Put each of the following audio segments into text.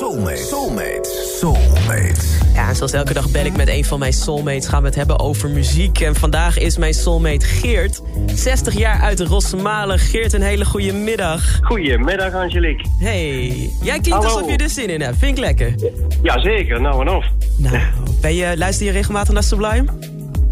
Soulmate. Soulmate. Soulmate. Ja, en zoals elke dag bel ik met een van mijn soulmates. Gaan we het hebben over muziek. En vandaag is mijn soulmate Geert. 60 jaar uit Rosmalen. Geert, een hele goede middag. Goedemiddag, Angelique. Hey, jij klinkt Hallo. alsof je er zin in hebt. Vind ik lekker. Jazeker, nou en of. Nou, ben je, luister je regelmatig naar Sublime?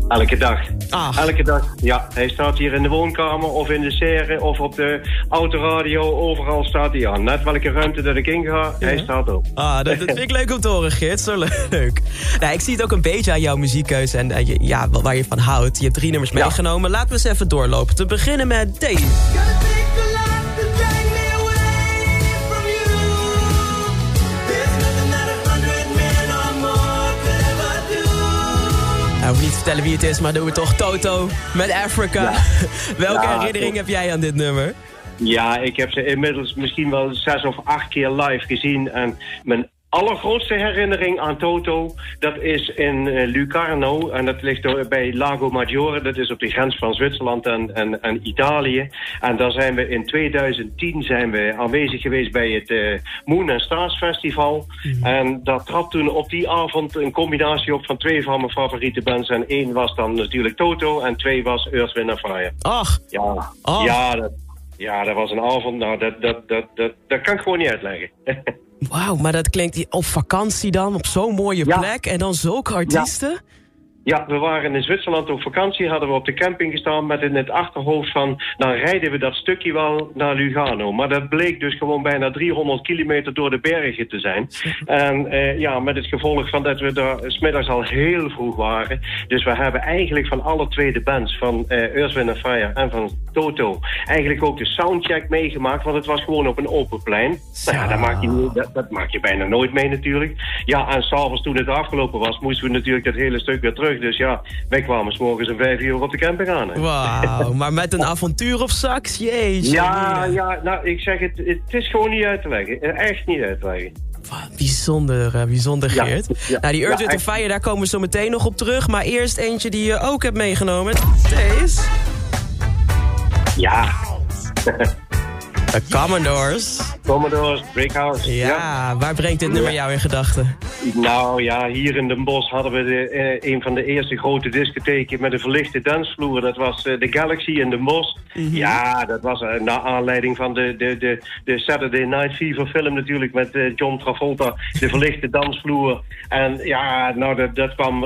Elke dag. Ach. Elke dag. Ja, hij staat hier in de woonkamer of in de serre of op de autoradio. Overal staat hij aan. Net welke ruimte dat ik inga, hij staat op. Ah, dat, dat vind ik leuk om te horen, Geert. Zo leuk. Nou, ik zie het ook een beetje aan jouw muziekkeuze en eh, ja, waar je van houdt. Je hebt drie nummers Ja. meegenomen. Laten we eens even doorlopen. Te beginnen met deze. Nou, hoef niet te vertellen wie het is, maar doen we toch Toto met Africa. Welke Ja, herinnering heb jij aan dit nummer? Ja, ik heb ze inmiddels misschien wel zes of acht keer live gezien. En mijn allergrootste herinnering aan Toto, dat is in eh, Lucarno. En dat ligt door- bij Lago Maggiore. Dat is op de grens van Zwitserland en, en, en Italië. En daar zijn we in 2010 zijn we aanwezig geweest bij het eh, Moon and Stars Festival. En daar trad toen op die avond een combinatie op van twee van mijn favoriete bands. En één was dan natuurlijk Toto en twee was Earth, Wind Fire. Ach, Ja, ja, dat, ja, dat was een avond. Nou, dat, dat, dat, dat, dat kan ik gewoon niet uitleggen. wauw, maar dat klinkt op vakantie dan, op zo'n mooie Ja. plek. En dan zulke artiesten. ja, we waren in Zwitserland op vakantie. Hadden we op de camping gestaan met in het achterhoofd van... dan rijden we dat stukje wel naar Lugano. Maar dat bleek dus gewoon bijna 300 kilometer door de bergen te zijn. En eh, ja, met het gevolg van dat we daar smiddags al heel vroeg waren. Dus we hebben eigenlijk van alle twee de bands... van eh Earth, Wind and Fire en van Toto... eigenlijk ook de soundcheck meegemaakt. Want het was gewoon op een open plein. Nou ja, dat maak, je, dat, dat maak je bijna nooit mee natuurlijk. Ja, en s'avonds toen het afgelopen was... moesten we natuurlijk dat hele stuk weer terug. Dus ja, wij kwamen 's morgens om vijf uur op de camping aan. hè. Wauw, maar met een avontuur op sax, jeetje. Ja, ja, nou, ik zeg het, het is gewoon niet uit te leggen. Echt niet uit te leggen. Bijzonder, eh, bijzonder Geert. ja, nou, die Earth, ja. Fire, daar komen we zo meteen nog op terug. Maar eerst eentje die je ook hebt meegenomen. Deze. Ja, De Commodores. Commodores, Brickhouse. Ja, waar brengt dit nummer Ja. jou in gedachten? Nou ja, hier in Den Bosch hadden we de, eh, een van de eerste grote discotheken met een verlichte dansvloer. Dat was eh, de Galaxy in Den Bosch. Ja, dat was eh, naar aanleiding van de, de, de, de Saturday Night Fever film natuurlijk met John Travolta. De verlichte dansvloer. En ja, nou dat, dat, kwam,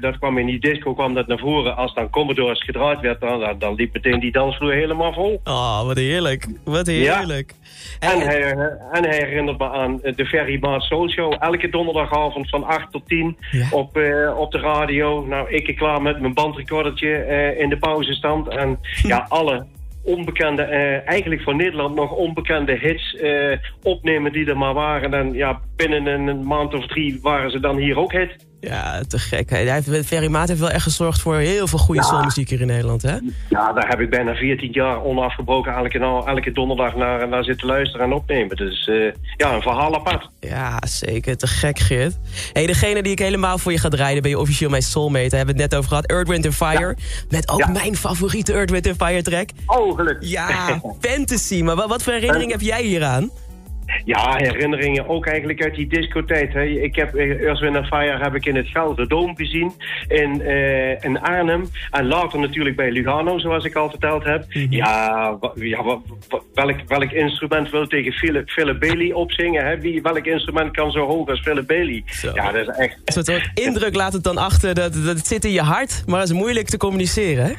dat kwam in die disco kwam dat naar voren. Als dan Commodores gedraaid werd, dan, dan, dan liep meteen die dansvloer helemaal vol. Oh, wat heerlijk. Wat heerlijk. En En- hij, en hij herinnert me aan eh, de Ferry Maat Soul Show. Elke donderdagavond van 8 tot 10 Ja. op, eh, op de radio. Nou, ik klaar met mijn bandrecordertje eh, in de pauzestand. En ja, alle onbekende, eh, eigenlijk voor Nederland nog onbekende hits eh, opnemen die er maar waren. En ja, binnen een maand of drie waren ze dan hier ook hit. Ja, te gek. Hij heeft, Ferry Maat heeft wel echt gezorgd voor heel veel goede soulmuziek hier in Nederland, hè? Ja, daar heb ik bijna 14 jaar onafgebroken elke, elke donderdag naar, naar zitten luisteren en opnemen. Dus eh, ja, een verhaal apart. Ja, zeker. Te gek, Geert. hey, degene die ik helemaal voor je ga draaien... ben je officieel mijn soulmate. Daar hebben we het net over gehad. Earth, Wind Fire. Met ook Ja. mijn favoriete Earth, Wind Fire track. Oh, gelukkig. Ja, Fantasy. Maar wat, wat voor herinnering heb jij hieraan? Ja, herinneringen ook eigenlijk uit die discotijd. Hè. Ik heb eh, Earth, Wind Fire heb ik in het Gelderdoom gezien in, eh, in Arnhem. En later natuurlijk bij Lugano, zoals ik al verteld heb. Ja, wa- ja wa- welk, welk instrument wil tegen Philip, Philip Bailey opzingen? Hè? Wie, welk instrument kan zo hoog als Philip Bailey? Zo. Ja, dat is echt... Een soort, indruk laat het dan achter. Dat, dat het zit in je hart, maar het is moeilijk te communiceren, hè?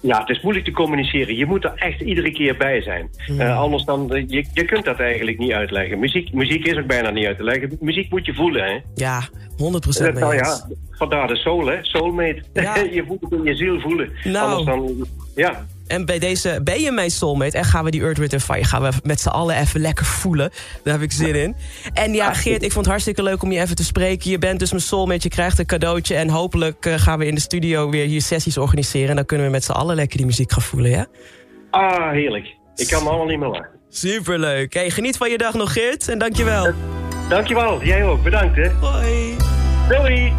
Ja, het is moeilijk te communiceren. Je moet er echt iedere keer bij zijn. Eh, anders dan, eh, je, je kunt dat eigenlijk niet uitleggen. Muziek, muziek is ook bijna niet uit te leggen. Muziek moet je voelen, hè? Ja, 100% Eh, mee nou ja, vandaar de soul, hè? Soulmate. Ja. je moet het in je ziel voelen. Nou. Anders dan, ja. En bij deze ben je mijn soulmate. En gaan we die Earth, Wind Fire gaan we met z'n allen even lekker voelen. Daar heb ik zin in. En ja, Geert, ik vond het hartstikke leuk om je even te spreken. Je bent dus mijn soulmate, je krijgt een cadeautje. En hopelijk eh, gaan we in de studio weer hier sessies organiseren. En dan kunnen we met z'n allen lekker die muziek gaan voelen, ja? Ah, heerlijk. Ik kan me allemaal niet meer lachen. Superleuk. Hey, geniet van je dag nog, Geert. En dankjewel. Dankjewel. Jij ook. Bedankt, hè. Hoi. Doei.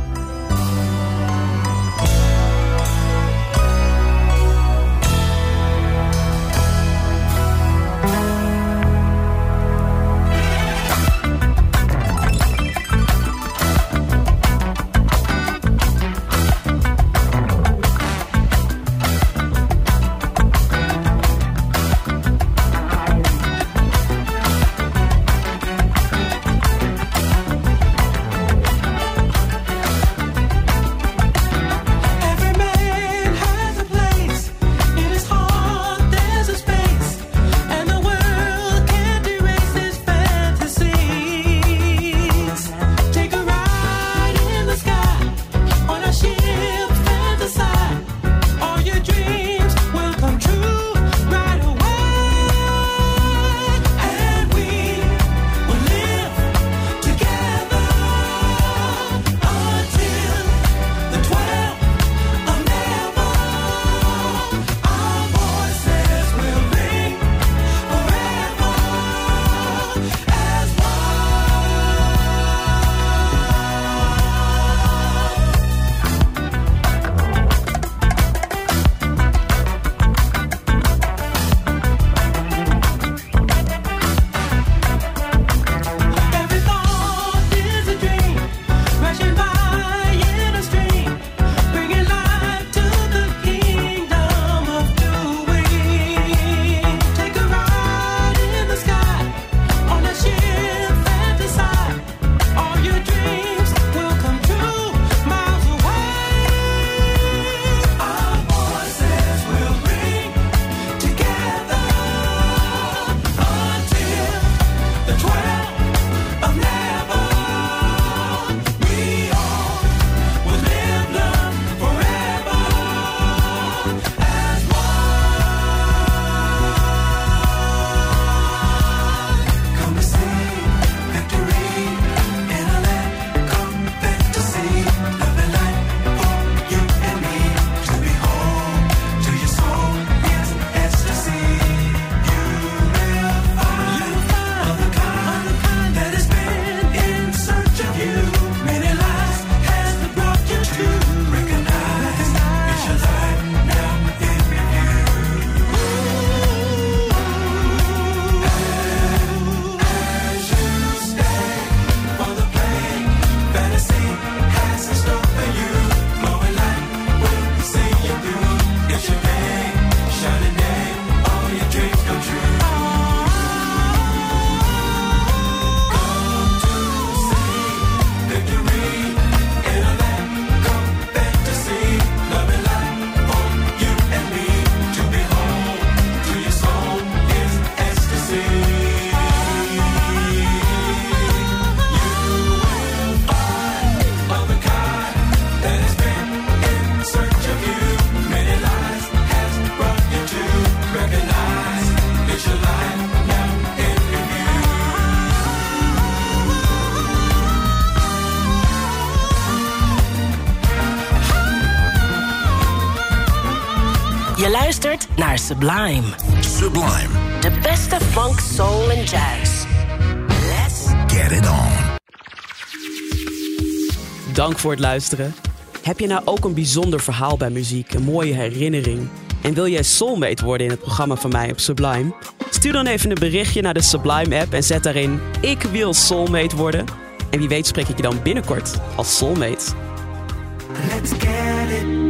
Je luistert naar Sublime. Sublime. De beste funk, soul en jazz. Let's Get it on. Dank voor het luisteren. Heb je nou ook een bijzonder verhaal bij muziek, een mooie herinnering? En wil jij soulmate worden in het programma van mij op Sublime? Stuur dan even een berichtje naar de Sublime app en zet daarin ik wil soulmate worden. En wie weet spreek ik je dan binnenkort als soulmate. Let's get it on.